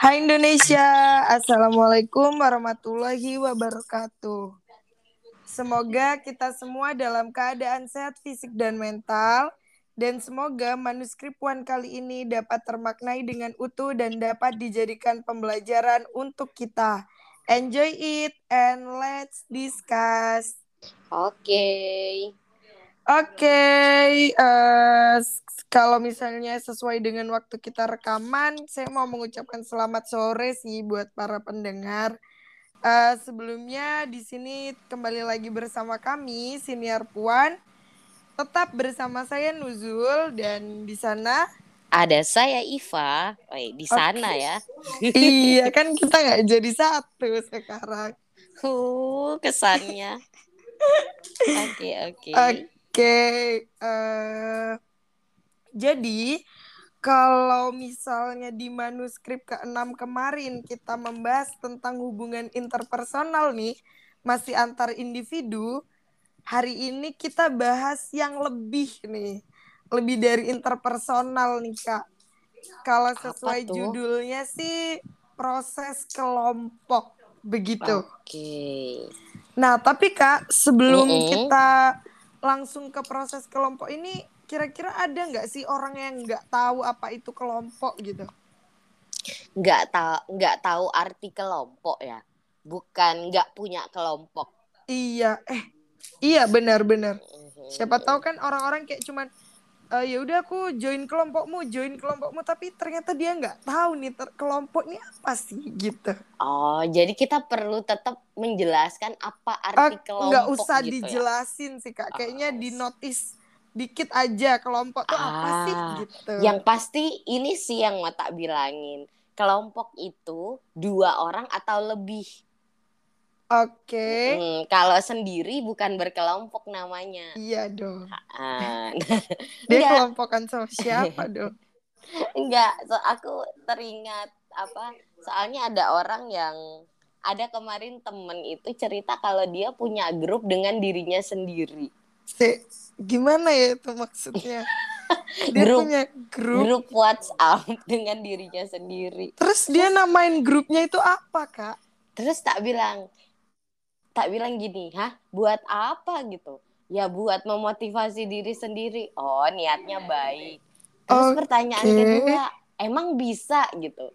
Hai Indonesia, Assalamualaikum warahmatullahi wabarakatuh. Semoga kita semua dalam keadaan sehat fisik dan mental, dan semoga manuskrip One kali ini dapat termaknai dengan utuh dan dapat dijadikan pembelajaran untuk kita. Enjoy it and let's discuss. Oke. Oke, eh, kalau misalnya sesuai dengan waktu kita rekaman, saya mau mengucapkan selamat sore sih buat para pendengar. Eh, sebelumnya di sini kembali lagi bersama kami Siniar Puan. Tetap bersama saya Nuzul dan di sana Ada saya Iva. Woi, di sana Oke. ya. iya kan kita nggak jadi satu sekarang. Huh, kesannya. Oke, oke. Oke, eh, jadi kalau misalnya di manuskrip ke-6 kemarin kita membahas tentang hubungan interpersonal nih, masih antar individu, hari ini kita bahas yang lebih nih, lebih dari interpersonal nih Kak. Kalau sesuai judulnya sih proses kelompok begitu. Oke. Nah, tapi Kak, sebelum Mm-mm. kita langsung ke proses kelompok ini, kira-kira ada nggak sih orang yang nggak tahu apa itu kelompok gitu? Nggak tahu nggak tahu arti kelompok ya. Bukan nggak punya kelompok. Iya, eh, iya benar-benar. Mhm. Siapa tahu kan orang-orang kayak cuman "Eh, ya udah aku join kelompokmu, join kelompokmu, tapi ternyata dia nggak tahu nih ter- kelompok ini apa sih gitu. Oh, jadi kita perlu tetap menjelaskan apa Ah, arti kelompok nggak usah gitu ya. dijelasin sih Kak, kayaknya Ah, di notice dikit aja kelompok tuh apa sih Ah, gitu. Yang pasti ini sih yang mau tak bilangin. Kelompok itu dua orang atau lebih. Oke. Hmm, kalau sendiri bukan berkelompok namanya. Iya dong. Dia Enggak. kelompokan sama siapa dong? enggak, so aku teringat apa? Soalnya ada orang yang ada kemarin temen itu cerita kalau dia punya grup dengan dirinya sendiri. Si, gimana ya itu maksudnya? Dia Grup. punya grup. Grup WhatsApp dengan dirinya sendiri. Terus dia namain grupnya itu apa, Kak? Terus tak bilang, tak bilang gini, hah, buat apa gitu? Ya buat memotivasi diri sendiri. Oh, niatnya baik. Terus Oke. pertanyaan kedua, emang bisa gitu?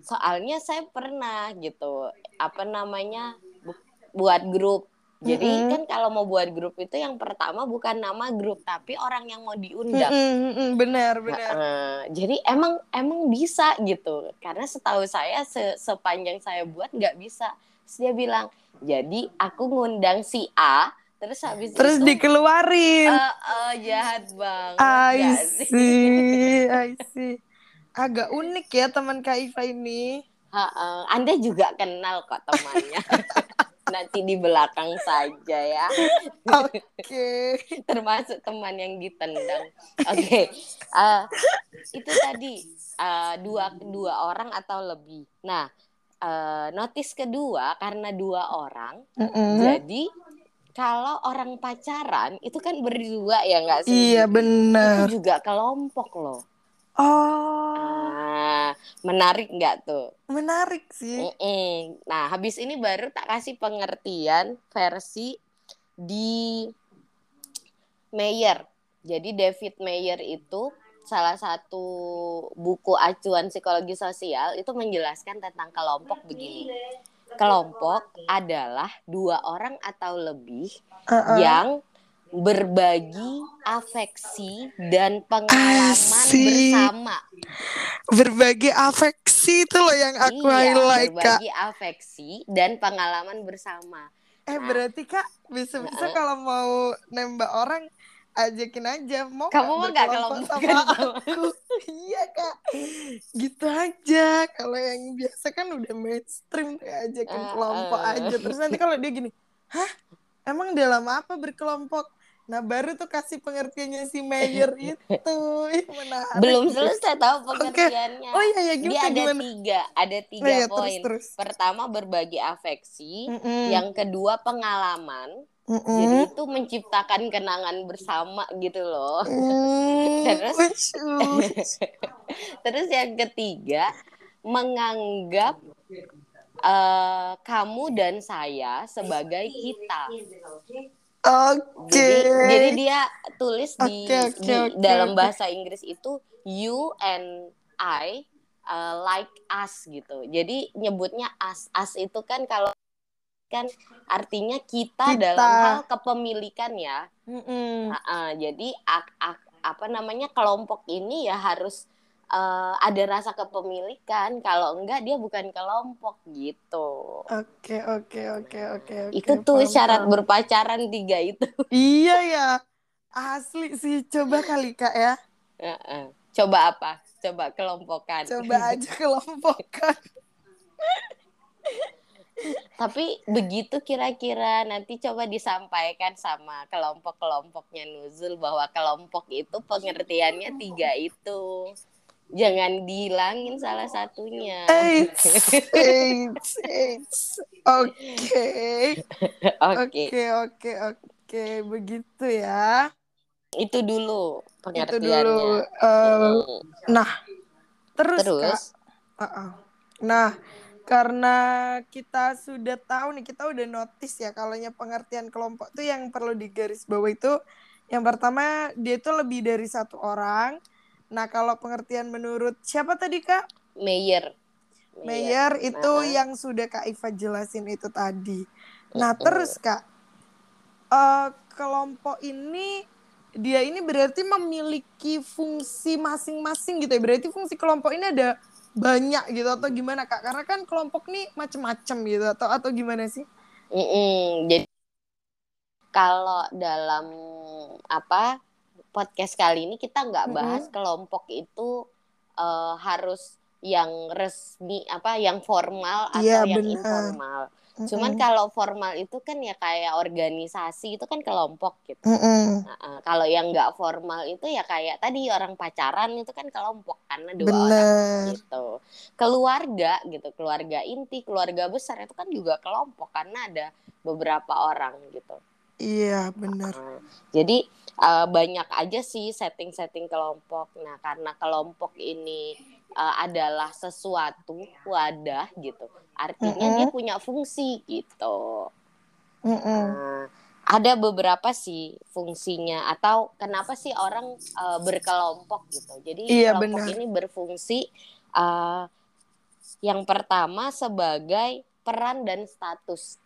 Soalnya saya pernah gitu, apa namanya, bu- buat grup. Jadi Mm-mm. kan kalau mau buat grup itu yang pertama bukan nama grup, tapi orang yang mau diundang. Mm-mm, mm-mm, benar, benar. Heeh. jadi emang emang bisa gitu karena setahu saya se- sepanjang saya buat nggak bisa terus dia bilang jadi aku ngundang si A terus habis Terus itu dikeluarin. eh, eh, jahat banget I see, I see. Agak unik ya teman Kak Iva ini. Heeh. Anda juga kenal kok temannya nanti di belakang saja ya Oke. termasuk teman yang ditendang oke eh, itu tadi eh, dua dua orang atau lebih nah eh, notis kedua karena dua orang Mm-mm. jadi kalau orang pacaran itu kan berdua ya nggak sih Iya, benar. itu juga kelompok loh Oh, ah menarik nggak tuh menarik sih. Mm-mm. Nah, habis ini baru tak kasih pengertian versi di Mayer. Jadi David Mayer itu salah satu buku acuan psikologi sosial itu menjelaskan tentang kelompok begini. Kelompok adalah dua orang atau lebih Uh-uh. yang berbagi afeksi dan pengalaman Asik. bersama. Berbagi afeksi itu loh yang aku iya, highlight, Kak. berbagi afeksi dan pengalaman bersama. Eh Nah. berarti kak bisa-bisa Heeh. kalau mau nembak orang ajakin aja mau Kamu mah nggak kelompokan sama sama aku? Iya kak. Gitu aja. Kalau yang biasa kan udah mainstream kayak ajakin Heeh. kelompok aja. Terus nanti kalau dia gini hah? Emang dalam apa berkelompok? Nah baru tuh kasih pengertiannya si Mayer itu. Menarik. Belum selesai tahu pengertiannya. oh iya ya Dia gimana ada gimana? tiga, ada tiga Nah, ya, terus poin. terus. Pertama berbagi afeksi, Mm-mm. yang kedua pengalaman. Mm-mm. Jadi itu menciptakan kenangan bersama gitu loh. Hmm, Terus? Terus yang ketiga menganggap uh, kamu dan saya sebagai kita. Oke. Jadi, jadi dia tulis di, oke, di oke, dalam bahasa Inggris itu you and I uh, like us gitu. Jadi nyebutnya us. Us itu kan kalau kan artinya kita, Kita. dalam hal kepemilikan ya. Mm-mm. Nah, uh, jadi ak- ak- apa namanya kelompok ini ya harus uh, ada rasa kepemilikan. Kalau enggak dia bukan kelompok gitu. Oke oke oke oke itu tuh paham, syarat paham. berpacaran tiga itu. Iya ya. Asli sih coba kali Kak ya. Heeh. Coba apa? Coba kelompokan. Coba aja kelompokkan. Tapi begitu kira-kira nanti coba disampaikan sama kelompok-kelompoknya Nuzul bahwa kelompok itu pengertiannya tiga itu. Jangan dihilangin salah satunya. Eits, eits, eits. Oke. Oke, Oke oke begitu ya. itu dulu Itu pengertiannya. dulu. Eh, Hmm. nah, terus, Terus Kak. Uh-uh. Nah, karena kita sudah tahu nih, kita udah notice ya kalau pengertian kelompok tuh yang perlu digaris bawah itu yang pertama dia itu lebih dari satu orang. Nah, kalau pengertian menurut siapa tadi Kak? Mayer. Mayer itu Nah. yang sudah Kak Iva jelasin itu tadi. Nah, terus Kak, eh, kelompok ini dia ini berarti memiliki fungsi masing-masing gitu ya. Berarti fungsi kelompok ini ada banyak gitu atau gimana Kak? Karena kan kelompok nih macem-macem gitu atau atau gimana sih? Mm-mm. Jadi kalau dalam apa podcast kali ini kita nggak bahas kelompok itu eh, harus yang resmi apa yang formal atau Iya, yang benar. informal. Cuman kalau formal itu kan ya kayak organisasi itu kan kelompok gitu. Mm-mm. Nah, kalau yang nggak formal itu ya kayak tadi orang pacaran itu kan kelompok karena dua orang bener. gitu. Keluarga gitu, keluarga inti, keluarga besar itu kan juga kelompok karena ada beberapa orang gitu. Iya bener. Uh, jadi uh, banyak aja sih setting-setting kelompok. Nah, karena kelompok ini uh, adalah sesuatu wadah gitu. Artinya Mm-mm. dia punya fungsi gitu. Mm-mm. Nah, ada beberapa sih fungsinya atau kenapa sih orang uh, berkelompok gitu. Jadi Iya, kelompok benar. ini berfungsi uh, yang pertama sebagai peran dan status.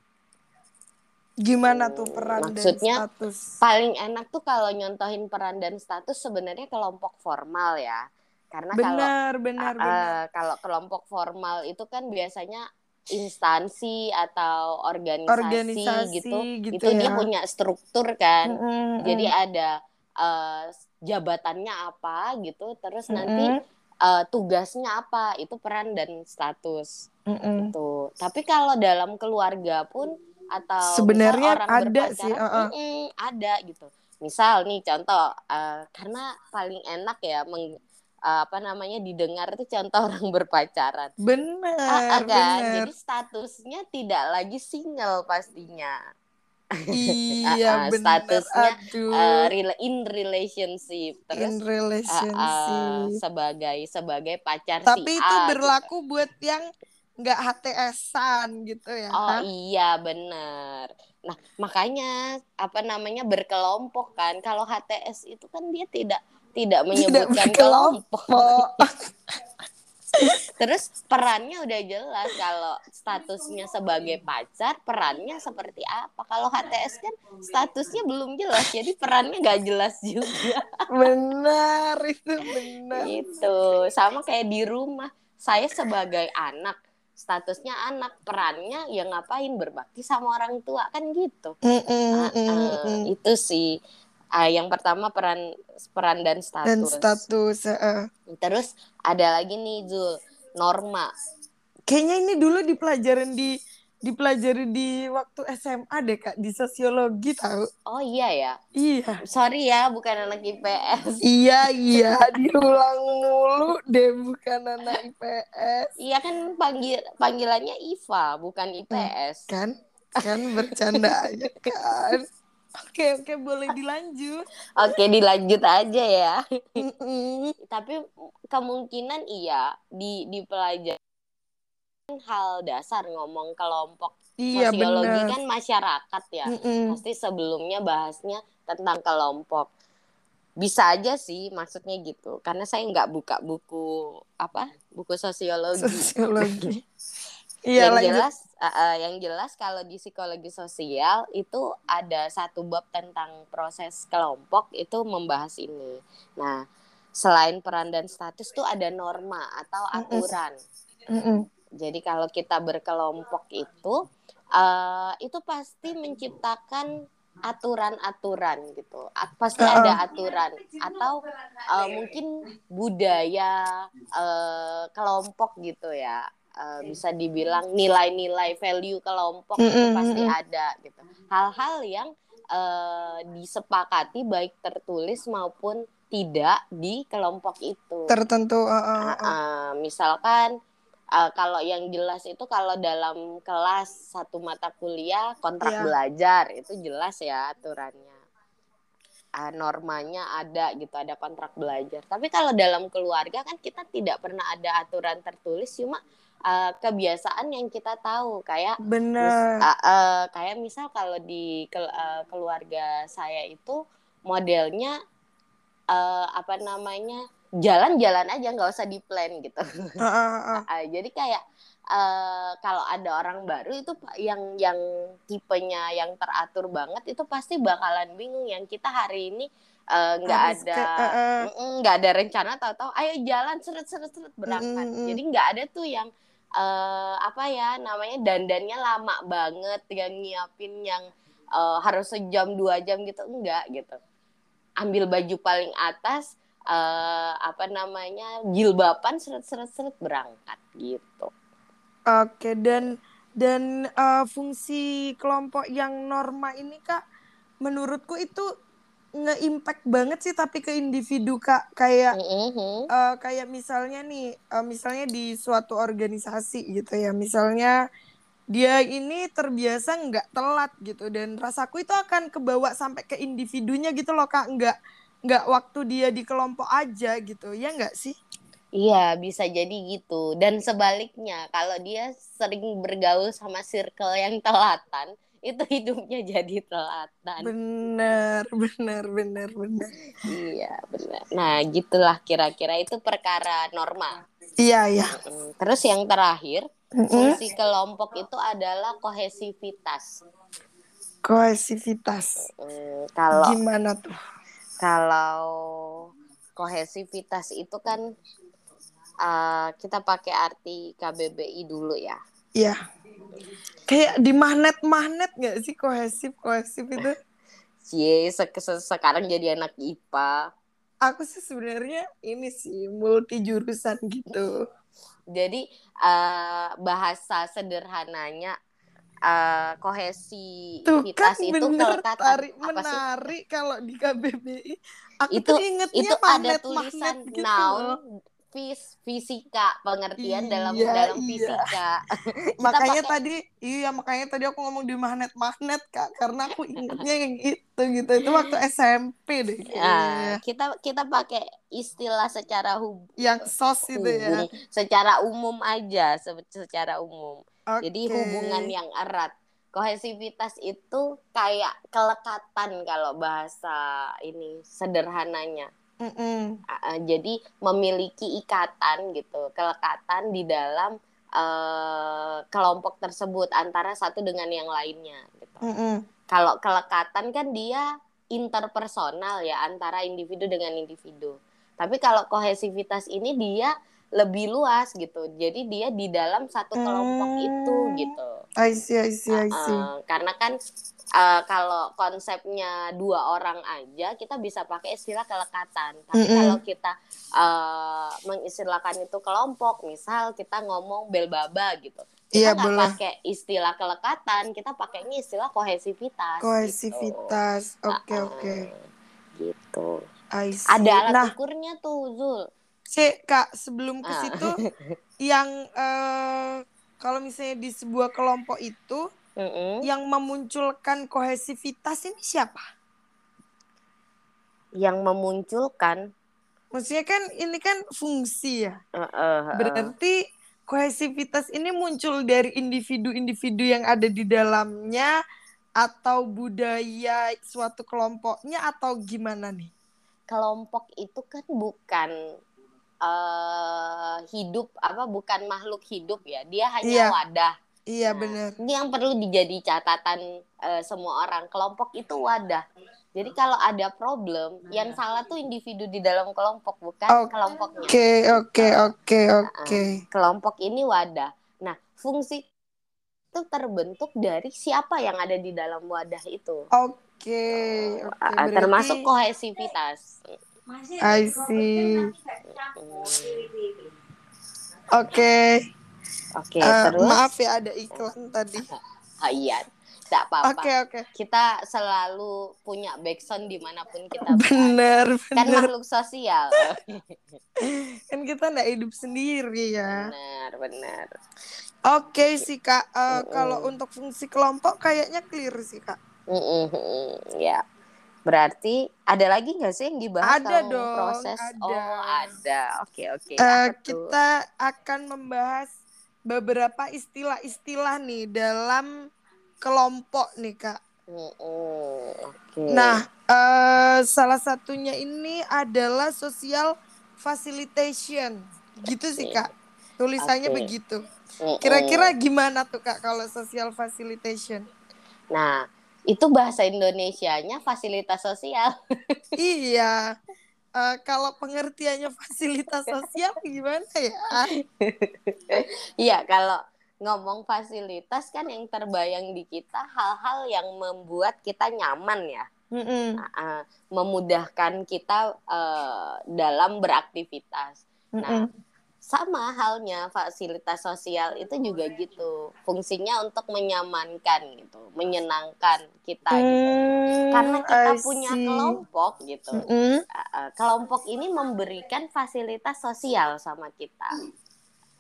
Gimana tuh peran Maksudnya, dan status? Paling enak tuh kalau nyontohin peran dan status sebenarnya kelompok formal ya. Karena kalau Benar, benar, uh, benar. kalau kelompok formal itu kan biasanya instansi atau organisasi, Organisasi gitu, gitu itu dia ya. punya struktur kan. Mm-mm, Jadi mm. ada uh, jabatannya apa gitu, terus nanti Mm-mm, uh, tugasnya apa, itu peran dan status mm-mm. gitu. Tapi kalau dalam keluarga pun atau Sebenarnya orang ada sih, uh-uh. mm-mm, ada gitu. Misal nih contoh, uh, karena paling enak ya meng- uh, apa namanya didengar tuh contoh orang berpacaran. Benar, Ah, ah, kan? Jadi statusnya tidak lagi single pastinya. Iya Ah, ah, benar. statusnya, Aduh. Uh, rela- in relationship in terus uh, uh, relationship. sebagai sebagai pacar Tapi si itu A gitu. berlaku buat yang nggak HTS-an gitu ya. Oh iya benar. Nah makanya apa namanya berkelompok kan. Kalau HTS itu kan dia tidak tidak menyebutkan kelompok. Oh, Terus perannya udah jelas kalau statusnya sebagai pacar perannya seperti apa. Kalau HTS kan statusnya belum jelas jadi perannya nggak jelas juga. benar itu benar. Gitu. Sama kayak di rumah. Saya sebagai anak statusnya anak perannya ya ngapain berbakti sama orang tua kan gitu. Mm, mm, ah, mm. itu sih Ah, yang pertama peran peran dan status. Dan status. eh. Terus ada lagi nih Zul norma. Kayaknya ini dulu dipelajarin di dipelajari di waktu SMA deh kak di sosiologi tahu. Oh iya ya. Iya. Sorry ya bukan anak IPS. Iya iya diulang mulu deh bukan anak IPS Iya kan panggil panggilannya IVA bukan IPS. kan kan bercanda aja kan Oke oke boleh dilanjut. Oke dilanjut aja ya. Mm-mm. Tapi kemungkinan iya di di pelajaran hal dasar ngomong kelompok Iya sosiologi benar. kan masyarakat ya. Mm-mm. Pasti sebelumnya bahasnya tentang kelompok. Bisa aja sih maksudnya gitu. Karena saya nggak buka buku apa? Buku sosiologi. Sosiologi. Iya yang lanjut. jelas uh, uh, yang jelas kalau di psikologi sosial itu ada satu bab tentang proses kelompok itu membahas ini. Nah, selain peran dan status tuh ada norma atau aturan. Mm-mm. Jadi kalau kita berkelompok itu uh, itu pasti menciptakan aturan-aturan gitu. Pasti ada aturan atau uh, mungkin budaya uh, kelompok gitu ya. Uh, bisa dibilang nilai-nilai value kelompok itu Mm-mm, pasti mm-mm. ada gitu. Hal-hal yang uh, disepakati baik tertulis maupun tidak di kelompok itu. Tertentu. uh, uh, uh. ah, misalkan ah, kalau yang jelas itu kalau dalam kelas satu mata kuliah kontrak Iya. belajar itu jelas ya aturannya. Ah, normanya ada gitu, ada kontrak belajar. Tapi kalau dalam keluarga kan kita tidak pernah ada aturan tertulis, cuma ah, kebiasaan yang kita tahu kayak mis- Bener. ah, ah, kayak misal kalau di kel- ah, keluarga saya itu modelnya eh, apa namanya jalan-jalan aja nggak usah di plan gitu. Uh, uh, uh. Ah, jadi kayak eh, kalau ada orang baru itu yang yang tipenya yang teratur banget itu pasti bakalan bingung yang kita hari ini nggak Harus ada ke- uh, uh. nggak ada rencana tahu-tahu ayo jalan seret seret seret berangkat. Mm-mm. Jadi nggak ada tuh yang eh, apa ya namanya dandannya lama banget yang nyiapin yang eh, harus sejam dua jam gitu enggak gitu. Ambil baju paling atas eh, apa namanya jilbaban seret seret seret berangkat gitu. Oke dan dan eh, fungsi kelompok yang norma ini kak menurutku itu nge-impact banget sih tapi ke individu kak. Kayak Mhm. eh, kayak misalnya nih eh, misalnya di suatu organisasi gitu ya. Misalnya dia ini terbiasa nggak telat gitu dan rasaku itu akan kebawa sampai ke individunya gitu loh kak. Nggak nggak waktu dia di kelompok aja gitu. Ya nggak sih? Iya, bisa jadi gitu. Dan sebaliknya, kalau dia sering bergaul sama circle yang telatan, itu hidupnya jadi telatan. bener bener bener bener Iya, benar. Nah, gitulah kira-kira itu perkara norma. iya iya Terus yang terakhir, fungsi kelompok itu adalah kohesivitas. kohesivitas Mm, Kalau gimana tuh kalau kohesivitas itu kan uh, kita pakai arti KBBI dulu ya. Iya. Kayak di magnet-magnet gak sih kohesif kohesif itu? Cie, se- se- sekarang jadi anak IPA. Aku sih sebenarnya ini sih multi jurusan gitu. Jadi uh, bahasa sederhananya uh, Tuh kan itu bener kelekatan tarik menarik kalau di KBBI. Aku Itu tuh ingetnya itu ada magnet-magnet tulisan gitu noun. Fis fisika pengertian dalam Iya, dalam iya. fisika. Makanya pakai- tadi iya makanya tadi aku ngomong di magnet-magnet Kak karena aku ingetnya yang itu gitu. Itu waktu SMP deh kayaknya. kita kita pakai istilah secara hub, Yang sos itu ya. secara umum aja se- secara umum. Jadi Oke. hubungan yang erat. Kohesivitas itu kayak kelekatan kalau bahasa ini sederhananya. Mm-mm. Uh, jadi memiliki ikatan gitu, kelekatan di dalam uh, kelompok tersebut antara satu dengan yang lainnya. Gitu. Mm-mm. Kalau kelekatan kan dia interpersonal ya antara individu dengan individu. Tapi kalau kohesivitas ini dia lebih luas gitu. Jadi dia di dalam satu kelompok Hmm. itu gitu. I see, I see, I see. Uh, karena kan uh, kalau konsepnya dua orang aja kita bisa pakai istilah kelekatan. Tapi Mm-mm. kalau kita uh, mengistilahkan itu kelompok, misal kita ngomong belbaba gitu. Iya, Kita nggak boleh. pakai istilah kelekatan, kita pakainya istilah kohesivitas. Kohesivitas. gitu. Oke, Uh-uh. oke. Gitu. I see. Ada alat Nah, ukurnya tuh, Zul. Cek, Kak, sebelum ke situ yang eh kalau misalnya di sebuah kelompok itu Mm-mm. yang memunculkan kohesivitas ini siapa? Yang memunculkan Maksudnya kan ini kan fungsi ya. uh, uh, uh, Berarti kohesivitas ini muncul dari individu-individu yang ada di dalamnya atau budaya suatu kelompoknya atau gimana nih? kelompok itu kan bukan uh, hidup apa bukan makhluk hidup ya. Dia hanya Iya. wadah. Iya Nah, benar. Ini yang perlu dijadi catatan eh, semua orang. Kelompok itu wadah. Jadi kalau ada problem, yang salah tuh individu di dalam kelompok bukan Oke. kelompoknya. Oke, oke, oke, oke. Kelompok ini wadah. Nah, fungsi itu terbentuk dari siapa yang ada di dalam wadah itu. Oke, oke. Ah, Berarti termasuk kohesivitas. I see. Oke. Oke, Eh, terus maaf ya ada iklan tadi. Ah, iya, tidak apa-apa. Oke, oke. Kita selalu punya backsound di mana pun kita berada. Benar, Kan benar. makhluk sosial. Kan kita nggak hidup sendiri ya. benar, benar. Oke sih kak. Eh. Kalau untuk fungsi kelompok kayaknya clear sih kak. Mm-mm, mm, ya. Berarti ada lagi nggak sih yang dibahas Ada kalau dong, proses? ada. Oh, ada. Oke, oke. Eh, Apa tuh? kita akan membahas beberapa istilah-istilah nih dalam kelompok nih kak. Mm-mm, Oke. Nah, eh, salah satunya ini adalah social facilitation, gitu sih kak. Tulisannya Oke. begitu. Kira-kira gimana tuh kak kalau social facilitation? Nah, itu bahasa Indonesianya fasilitas sosial. iya. Eh, kalau pengertiannya fasilitas sosial gimana ya? Iya, kalau ngomong fasilitas kan yang terbayang di kita hal-hal yang membuat kita nyaman ya. Mm-mm. Nah, eh, memudahkan kita eh, dalam beraktivitas. Nah, Mm-mm. Sama halnya fasilitas sosial itu juga gitu. Fungsinya untuk menyamankan gitu, menyenangkan kita gitu. Hmm, Karena kita I punya see. kelompok gitu. Uh, uh, kelompok ini memberikan fasilitas sosial sama kita.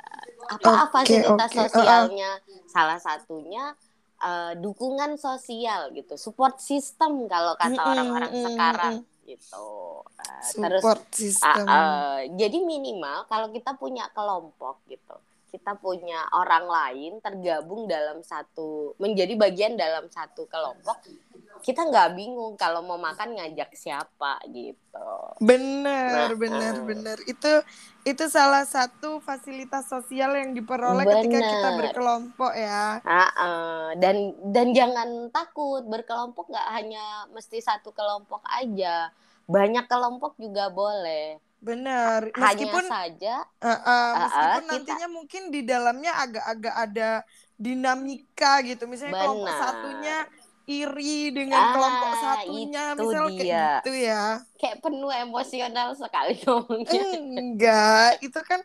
Uh, Apa Oke, fasilitas oke, uh-uh. sosialnya? Salah satunya uh, dukungan sosial gitu, support system kalau kata orang-orang mm-mm, sekarang mm-mm. Gitu. Uh, terus Support Ah, system. eh, jadi minimal kalau kita punya kelompok gitu, kita punya orang lain tergabung dalam satu, menjadi bagian dalam satu kelompok, kita nggak bingung kalau mau makan ngajak siapa gitu. Benar, Nah, benar, eh. benar. Itu itu salah satu fasilitas sosial yang diperoleh ketika kita berkelompok ya. Ah, eh, dan dan jangan takut berkelompok nggak hanya mesti satu kelompok aja, banyak kelompok juga boleh. Benar. Hanya Meskipun saja eh, eh, meskipun kita- nantinya mungkin di dalamnya agak-agak ada dinamika gitu. Misalnya kelompok Benar. satunya iri dengan Ah, kelompok satunya, itu misal dia. kayak gitu ya. kayak penuh emosional sekali ngomongnya. Enggak, itu kan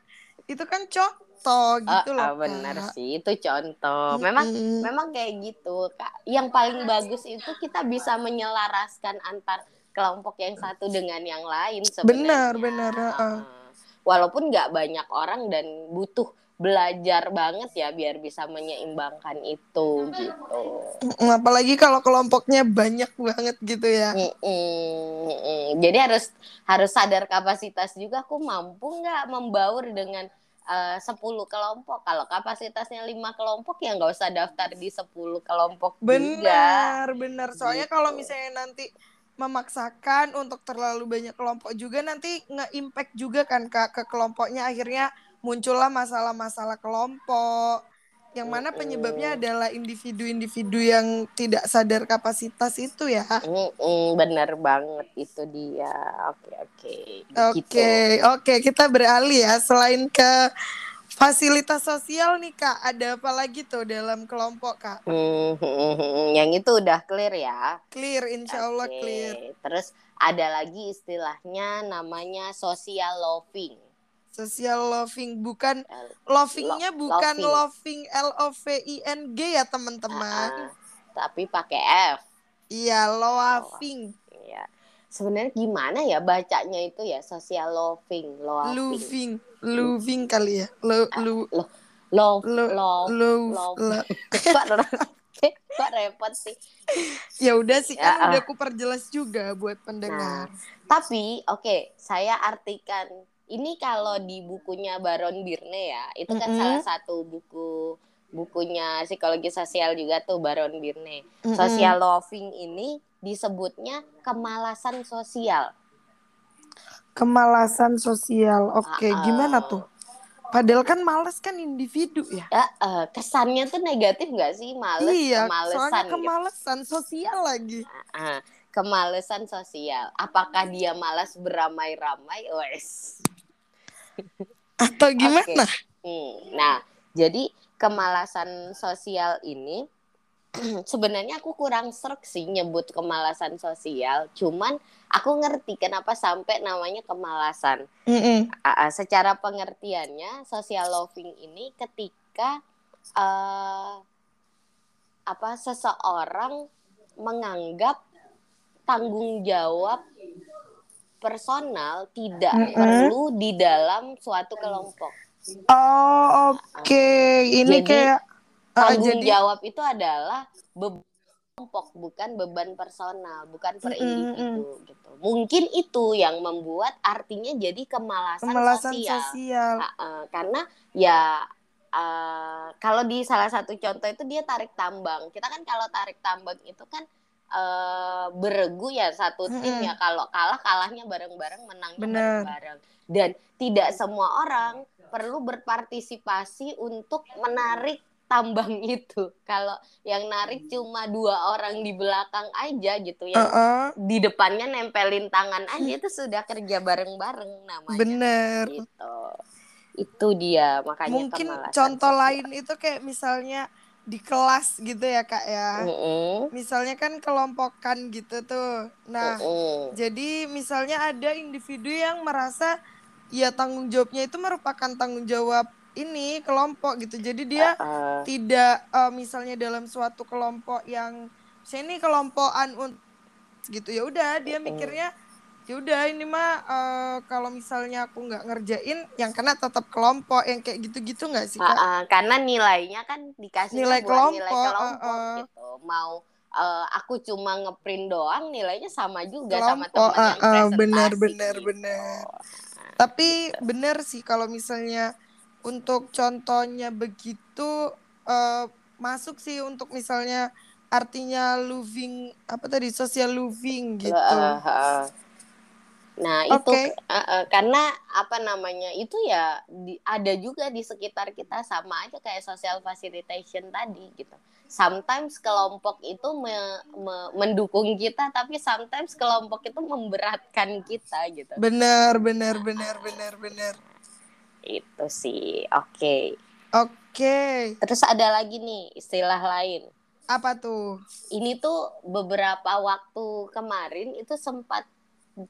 itu kan contoh gitu Ah, loh. ah, benar Kak. sih itu contoh. Memang Mm-mm. memang kayak gitu. Kak. Yang paling bagus itu kita bisa menyelaraskan antar kelompok yang satu dengan yang lain Benar, sebenarnya. benar, heeh. Ah, Walaupun nggak banyak orang dan butuh belajar banget ya biar bisa menyeimbangkan itu gitu. Mm, Apalagi kalau kelompoknya banyak banget gitu ya. Mm-mm, mm-mm. Jadi harus harus sadar kapasitas juga. Aku mampu nggak membaur dengan eh, 10 kelompok. Kalau kapasitasnya lima kelompok ya nggak usah daftar di 10 kelompok juga. Benar, benar. Soalnya Gitu. kalau misalnya nanti memaksakan untuk terlalu banyak kelompok juga nanti nge-impact juga kan Kak ke kelompoknya akhirnya muncullah masalah-masalah kelompok yang mana penyebabnya adalah individu-individu yang tidak sadar kapasitas itu ya. Mm-mm, bener banget itu dia. Oke oke. Oke, oke kita beralih ya selain ke fasilitas sosial nih Kak, ada apa lagi tuh dalam kelompok Kak? Hmm, hmm. yang itu udah clear ya. Clear, insya Allah Oke. clear. Terus ada lagi istilahnya namanya social loving. Social loving bukan lovingnya Lo- bukan loving. loving L O V I N G ya teman-teman. Ah, tapi pakai F. Iya, loving, Ya. Sebenarnya gimana ya bacanya itu ya social loving, loving. loving, loving kali ya. Lo, lu, Love, lo, love, love, love. lo- Kok repot sih Ya udah sih kan Ya, udah aku perjelas juga buat pendengar. tapi oke saya artikan ini kalau di bukunya Baron Birne ya itu kan Mm-mm. salah satu buku bukunya psikologi sosial juga tuh Baron Birne Mm-mm. social loving ini disebutnya kemalasan sosial Kemalasan sosial. Oke, Ah, gimana ah. tuh? Padahal kan males kan individu ya. ya eh, kesannya tuh negatif nggak sih males iya, kemalesan soalnya gitu. kemalesan sosial lagi. Ah, kemalesan sosial apakah dia malas beramai-ramai wes Atau gimana? Hmm, Nah, jadi kemalasan sosial ini sebenarnya aku kurang serk sih nyebut kemalasan sosial. Cuman aku ngerti kenapa sampai namanya kemalasan. Mm-mm. Ah, ah, secara pengertiannya social loving ini ketika eh, apa seseorang menganggap tanggung jawab personal tidak Mm-mm. perlu di dalam suatu kelompok. Oh, oke. Ini Jadi, kayak tanggung jadi jawab itu adalah beban kelompok bukan beban personal bukan per individu gitu mungkin itu yang membuat artinya jadi kemalasan, kemalasan sosial, sosial. Ah, ah, karena ya ah, kalau di salah satu contoh itu dia tarik tambang kita kan kalau tarik tambang itu kan eh, beregu ya satu tim Mm-mm. ya kalau kalah kalahnya bareng-bareng menangnya Bener. bareng-bareng dan tidak semua orang perlu berpartisipasi untuk menarik tambang itu. Kalau yang narik cuma dua orang di belakang aja gitu ya, Heeh, di depannya nempelin tangan aja itu sudah kerja bareng-bareng namanya. bener. Gitu. Itu dia makanya Mungkin contoh sosial. lain itu kayak misalnya di kelas gitu ya kak ya. Mm-mm, Misalnya kan kelompokan gitu tuh. Nah, mm-mm. jadi misalnya ada individu yang merasa ya tanggung jawabnya itu merupakan tanggung jawab ini kelompok gitu. Jadi dia Uh, tidak eh, misalnya dalam suatu kelompok yang misalnya ini kelompokan gitu ya udah dia mikirnya ya udah ini mah eh, kalau misalnya aku nggak ngerjain yang kena tetap kelompok yang kayak gitu-gitu nggak sih uh, kak? uh, karena nilainya kan dikasih Nilai buat nilai kelompok, kelompok uh, uh. gitu. Mau uh, aku cuma ngeprint doang nilainya sama juga sama Kelompok, teman yang uh, uh, presentasi benar, gitu. benar, benar. Tapi bener sih kalau misalnya untuk contohnya begitu eh, masuk sih untuk misalnya artinya loving apa tadi social loving gitu. Uh, uh. Nah itu Oke. uh, uh, karena apa namanya itu ya di, ada juga di sekitar kita sama aja kayak social facilitation tadi gitu. Sometimes kelompok itu me- me- mendukung kita, tapi sometimes kelompok itu memberatkan kita gitu. Benar, benar, benar, benar, benar. Itu sih, oke. Oke, Terus ada lagi nih istilah lain. apa tuh? Ini tuh beberapa waktu kemarin itu sempat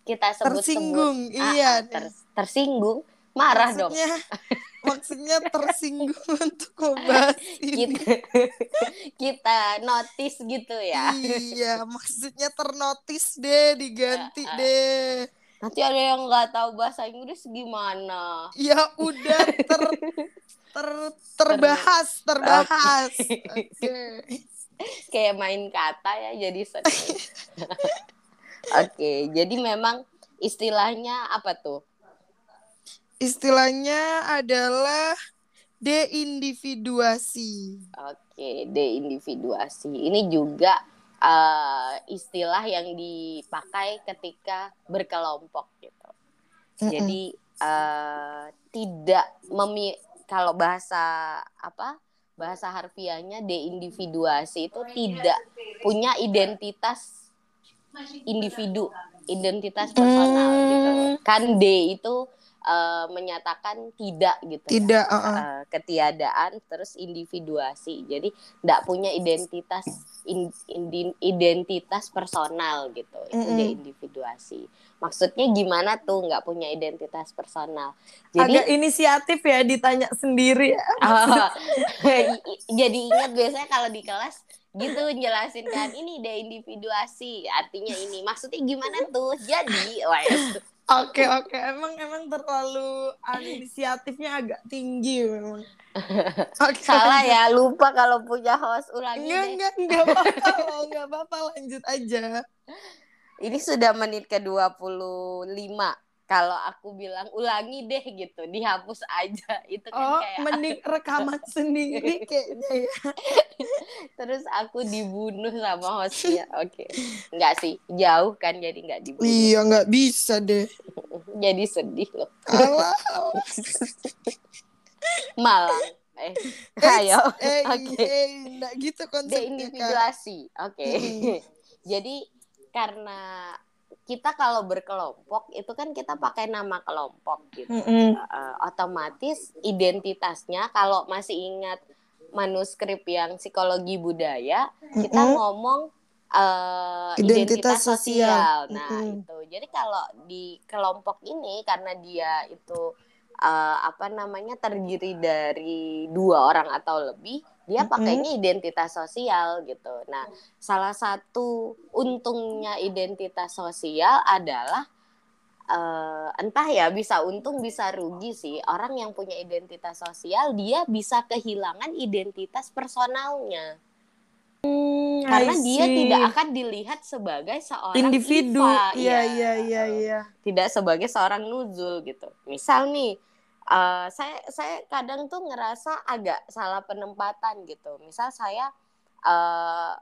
kita sebut-sebut Tersinggung, Ah, iya. ah, ter- tersinggung, marah dong. maksudnya, maksudnya tersinggung untuk membahas ini. Kita, kita notice gitu ya. Iya, maksudnya ternotis deh, diganti Ah, ah. deh. Nanti ada yang nggak tahu bahasa Inggris gimana? Ya udah ter ter terbahas, terbahas. Oke. Kayak main kata ya jadi seneng. Oke, jadi memang istilahnya apa tuh? Istilahnya adalah deindividuasi. Oke, deindividuasi. Ini juga eh, istilah yang dipakai ketika berkelompok gitu. Mm-mm. Jadi eh, tidak memi kalau bahasa apa? Bahasa harfiahnya deindividuasi itu tidak punya identitas individu, identitas personal gitu. Hmm. Kan D itu eh, menyatakan tidak gitu. ya. Tidak, uh-uh. Eh, ketiadaan terus individuasi. Jadi tidak punya identitas in- indi- identitas personal gitu. Itu Mm-mm. dia individuasi. Maksudnya gimana tuh nggak punya identitas personal? Jadi Agak inisiatif ya ditanya sendiri. ya. Ah, jadi ingat biasanya kalau di kelas gitu jelasin kan ini deh individuasi artinya ini maksudnya gimana tuh jadi wes Oke, oke. Emang emang terlalu inisiatifnya agak tinggi memang. Oke, Salah ya, lupa kalau punya host ulangi Enggak, deh. enggak, enggak apa-apa loh, enggak apa-apa, lanjut aja. Ini sudah menit ke-25. Kalau aku bilang ulangi deh gitu, dihapus aja. Itu kan Oh, kayak mending rekaman sendiri kayaknya ya. terus aku dibunuh sama hostnya. Oke. Enggak sih, jauh kan jadi enggak dibunuh. Iya, nggak bisa deh. Jadi sedih loh. Malang. Eh, Eh, ayo. eh, Oke. eh, nggak gitu konsepnya. Deindividuasi. Oke. Mm-mm. Jadi karena kita kalau berkelompok itu kan kita pakai nama kelompok gitu. Mm-mm. Eh, otomatis identitasnya kalau masih ingat manuskrip yang psikologi budaya, kita Mm-mm. ngomong eh, Identitas identitas, sosial. sosial. Nah, Mm-mm. itu. Jadi kalau di kelompok ini karena dia itu eh, apa namanya terdiri dari dua orang atau lebih, dia pakainya identitas sosial gitu. Nah, salah satu untungnya identitas sosial adalah eh, entah ya bisa untung bisa rugi sih orang yang punya identitas sosial dia bisa kehilangan identitas personalnya karena I dia tidak akan dilihat sebagai seorang individu. Iya, ya. iya, iya, iya. tidak sebagai seorang nuzul gitu misal nih eh, saya saya kadang tuh ngerasa agak salah penempatan gitu misal saya eh,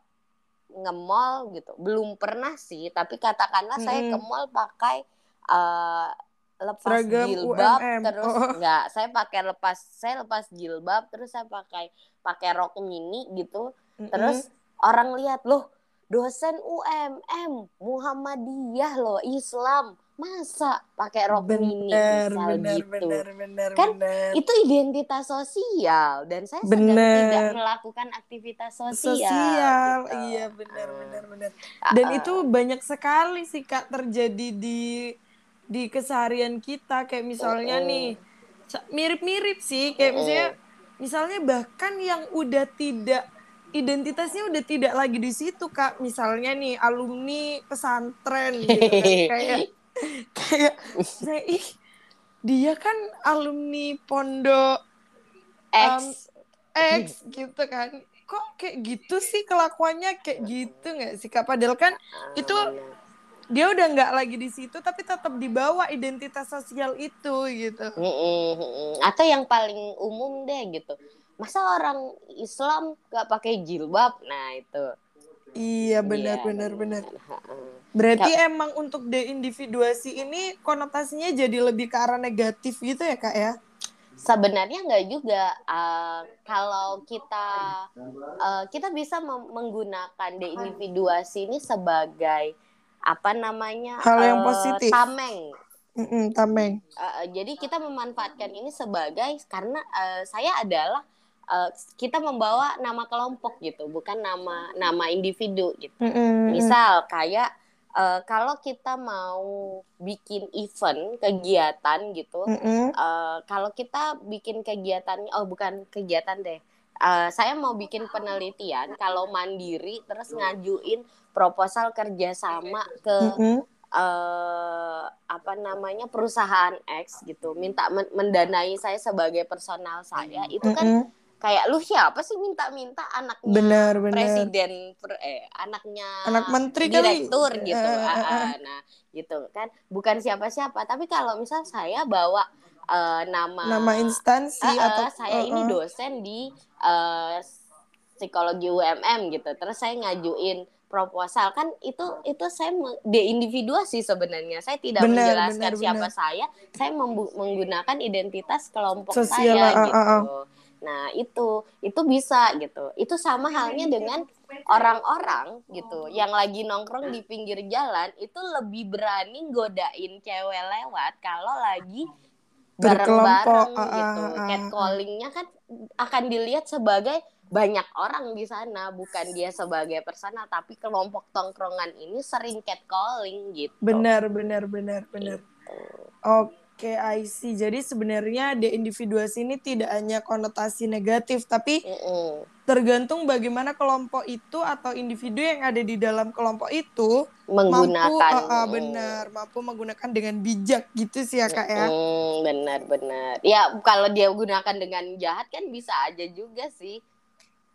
nge-mall gitu belum pernah sih tapi katakanlah saya ke mall pakai eh, lepas Seragam jilbab UMM. terus Oh. enggak saya pakai lepas saya lepas jilbab terus saya pakai pakai rok mini gitu Mm-mm. terus orang lihat loh dosen UMM Muhammadiyah loh Islam masa pakai rok mini benar, misal benar, gitu benar, benar, Kan benar. itu identitas sosial dan saya sedang Bener. tidak melakukan aktivitas sosial. sosial gitu. iya benar Ah. benar benar Ah, dan ah. itu banyak sekali sih kak terjadi di di keseharian kita kayak misalnya Mm-mm. nih mirip-mirip sih kayak Mm-mm. misalnya misalnya bahkan yang udah tidak identitasnya udah tidak lagi di situ kak misalnya nih alumni pesantren gitu kan kayak kayak saya ih dia kan alumni pondok X. X gitu kan. Kok kayak gitu sih kelakuannya? Kayak gitu nggak sih kak? Padahal kan itu dia udah nggak lagi di situ tapi tetap dibawa identitas sosial itu gitu. Mm-mm, mm-mm. atau yang paling umum deh gitu. Masa orang Islam gak pakai jilbab? Nah itu iya benar Iya, benar benar. Berarti emang untuk deindividuasi ini konotasinya jadi lebih ke arah negatif gitu ya kak ya? Sebenarnya nggak juga Uh, kalau kita uh, kita bisa menggunakan deindividuasi ini sebagai apa namanya Hal yang uh, positif. tameng. Mm-mm, tameng. Uh, jadi kita memanfaatkan ini sebagai karena uh, saya adalah uh, kita membawa nama kelompok gitu bukan nama nama individu gitu Mm-mm, misal kayak uh, kalau kita mau bikin event kegiatan gitu mm-mm, Eh, kalau kita bikin kegiatan oh bukan kegiatan deh Eh, saya mau bikin penelitian kalau mandiri terus ngajuin proposal kerjasama ke mm-mm. eh, apa namanya perusahaan X gitu minta men- mendanai saya sebagai personal saya itu kan Mm-mm. Kayak lu siapa sih minta-minta anaknya benar benar. presiden per- eh anaknya anak menteri kali. direktur gitu. Eh, eh, Ah, eh. ah, nah gitu kan. Bukan siapa-siapa tapi kalau misal saya bawa eh, nama nama instansi ah, atau saya eh, ini eh. dosen di eh, psikologi UMM gitu. Terus saya ngajuin proposal. Kan itu itu saya me- deindividuasi sebenarnya. Saya tidak Benar, menjelaskan benar, siapa benar. saya. Saya menggunakan identitas kelompok Sosial, saya ah, gitu. ah. Nah itu itu bisa gitu. Itu sama halnya dengan orang-orang gitu. Yang lagi nongkrong di pinggir jalan itu lebih berani godain cewek lewat kalau lagi bareng-bareng Berkelompok, ah, gitu. ah, ah, Catcallingnya kan akan dilihat sebagai banyak orang di sana, bukan dia sebagai personal, tapi kelompok tongkrongan ini sering catcalling gitu. benar benar benar benar. Oke, I see. Jadi sebenarnya deindividuasi ini tidak hanya konotasi negatif, tapi Mm-mm. tergantung bagaimana kelompok itu atau individu yang ada di dalam kelompok itu Menggunakan. mampu uh, uh, benar mampu menggunakan dengan bijak gitu sih ya kak ya benar benar. Ya kalau dia gunakan dengan jahat kan bisa aja juga sih.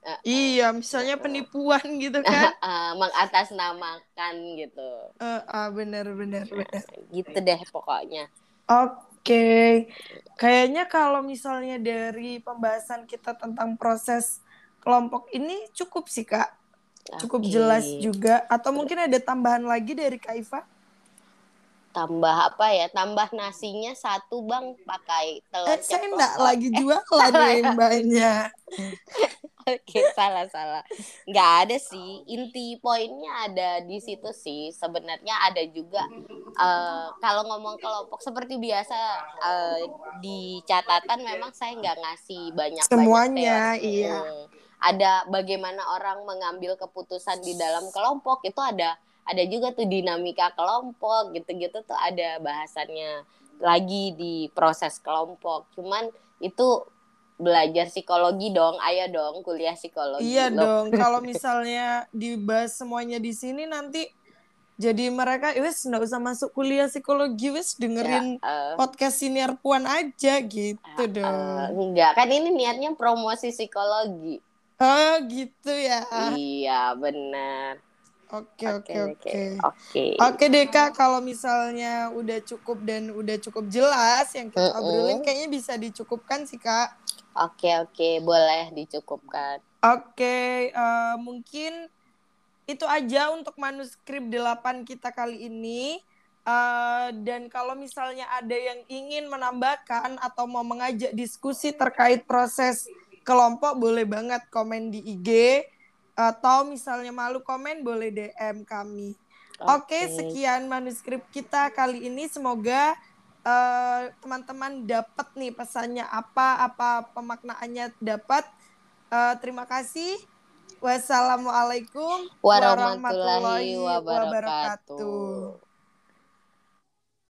Uh, iya misalnya penipuan gitu kan uh, mengatasnamakan gitu. uh, uh, benar benar Nah, benar gitu deh pokoknya. Oke, kayaknya kalau misalnya dari pembahasan kita tentang proses kelompok ini cukup sih kak, cukup Oke. jelas juga. Atau mungkin ada tambahan lagi dari Kak Iva? Tambah apa ya? Tambah nasinya satu bang pakai telur Eh, saya enggak lagi eh, jualan salah ya ya. mbaknya. Oke, salah salah. Nggak ada sih. Inti poinnya ada di situ sih. Sebenarnya ada juga eh, kalau ngomong kelompok seperti biasa eh, di catatan memang saya nggak ngasih banyak Semuanya, teori. iya. Hmm. Ada bagaimana orang mengambil keputusan di dalam kelompok itu ada ada juga tuh dinamika kelompok gitu-gitu tuh ada bahasannya lagi di proses kelompok. Cuman itu belajar psikologi dong, ayo dong kuliah psikologi. Iya Loh, dong, kalau misalnya dibahas semuanya di sini nanti jadi mereka wes nggak usah masuk kuliah psikologi wes dengerin eh, podcast senior puan aja gitu eh, dong. enggak kan ini niatnya promosi psikologi. Oh gitu ya. Iya benar. Oke oke oke. Oke. Oke deh kak, kalau misalnya udah cukup dan udah cukup jelas yang kita Mm-mm. obrolin kayaknya bisa dicukupkan sih kak. Oke oke boleh dicukupkan. Oke, eh, mungkin itu aja untuk manuskrip 8 kita kali ini. Eh, dan kalau misalnya ada yang ingin menambahkan atau mau mengajak diskusi terkait proses kelompok, boleh banget komen di IG. Atau misalnya malu komen, boleh DM kami. Oke, sekian manuskrip kita kali ini. Semoga eh, teman-teman dapat nih pesannya apa, apa pemaknaannya dapat. Eh, terima kasih. Wassalamualaikum Warahmatullahi wabarakatuh.